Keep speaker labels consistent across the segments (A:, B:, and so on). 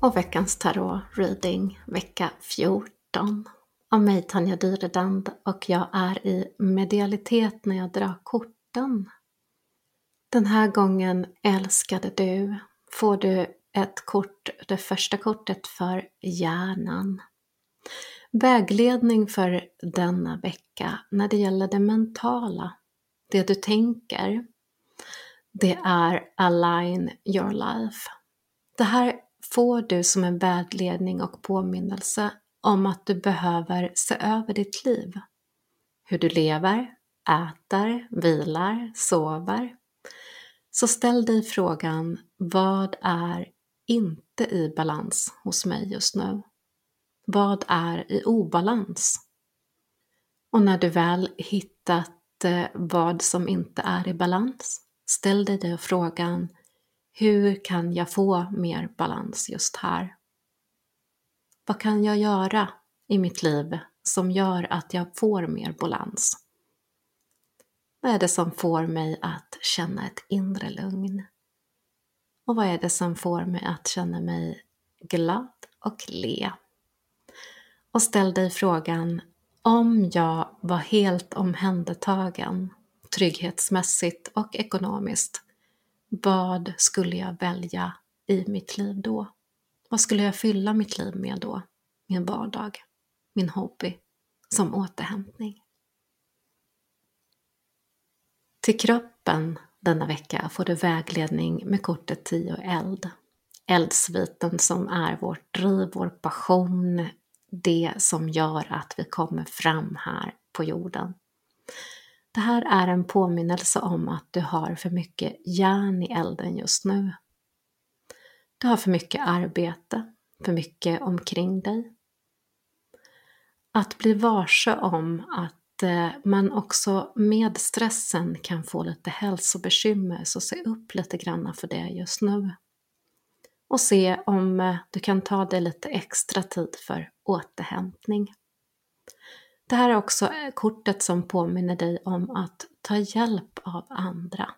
A: och veckans tarot reading vecka 14 av mig Tanja Dyredand och jag är i medialitet när jag drar korten. Den här gången älskade du får du ett kort, det första kortet för hjärnan. Vägledning för denna vecka när det gäller det mentala, det du tänker, det är Align your life. Det här får du som en vägledning och påminnelse om att du behöver se över ditt liv. Hur du lever, äter, vilar, sover. Så ställ dig frågan, vad är inte i balans hos mig just nu? Vad är i obalans? Och när du väl hittat eh, vad som inte är i balans, ställ dig då frågan, hur kan jag få mer balans just här? Vad kan jag göra i mitt liv som gör att jag får mer balans? Vad är det som får mig att känna ett inre lugn? Och vad är det som får mig att känna mig glad och le? Och ställ dig frågan, om jag var helt omhändertagen trygghetsmässigt och ekonomiskt, vad skulle jag välja i mitt liv då? Vad skulle jag fylla mitt liv med då? Min vardag, min hobby, som återhämtning. Till kroppen denna vecka får du vägledning med kortet 10 eld. Eldsviten som är vårt driv, vår passion, det som gör att vi kommer fram här på jorden. Det här är en påminnelse om att du har för mycket järn i elden just nu. Du har för mycket arbete, för mycket omkring dig. Att bli varse om att eh, man också med stressen kan få lite hälsobekymmer, så se upp lite granna för det just nu. Och se om eh, du kan ta dig lite extra tid för återhämtning. Det här är också kortet som påminner dig om att ta hjälp av andra.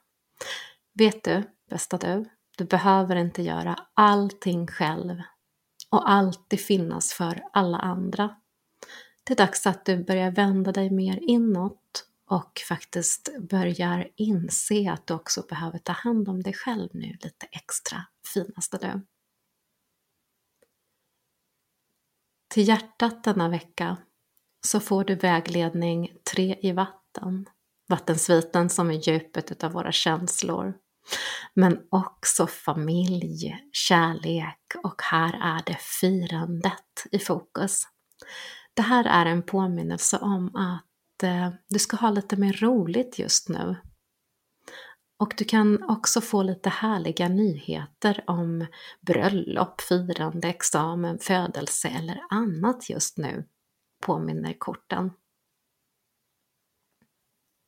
A: Vet du, bästa du, du behöver inte göra allting själv och alltid finnas för alla andra. Det är dags att du börjar vända dig mer inåt och faktiskt börjar inse att du också behöver ta hand om dig själv nu lite extra, finaste du. Till hjärtat denna vecka så får du vägledning 3 i vatten. Vattensviten som är djupet utav våra känslor. Men också familj, kärlek och här är det firandet i fokus. Det här är en påminnelse om att eh, du ska ha lite mer roligt just nu. Och du kan också få lite härliga nyheter om bröllop, firande, examen, födelse eller annat just nu påminner korten.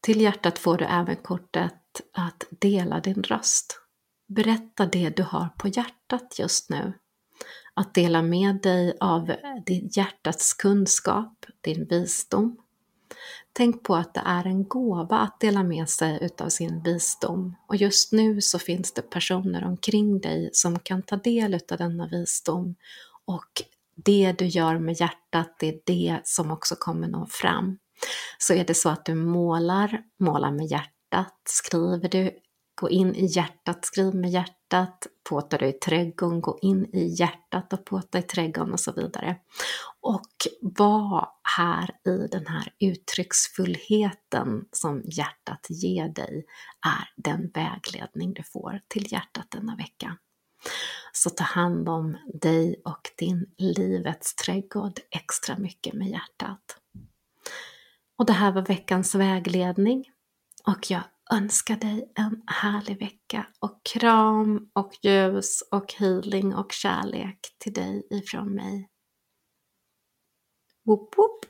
A: Till hjärtat får du även kortet att dela din röst. Berätta det du har på hjärtat just nu. Att dela med dig av ditt hjärtats kunskap, din visdom. Tänk på att det är en gåva att dela med sig utav sin visdom och just nu så finns det personer omkring dig som kan ta del utav denna visdom och det du gör med hjärtat, det är det som också kommer nå fram. Så är det så att du målar, måla med hjärtat. Skriver du, gå in i hjärtat, skriv med hjärtat. Påtar du i trädgården, gå in i hjärtat och påta i trädgården och så vidare. Och var här i den här uttrycksfullheten som hjärtat ger dig är den vägledning du får till hjärtat denna vecka. Så ta hand om dig och din livets trädgård extra mycket med hjärtat. Och det här var veckans vägledning och jag önskar dig en härlig vecka och kram och ljus och healing och kärlek till dig ifrån mig. Woop woop!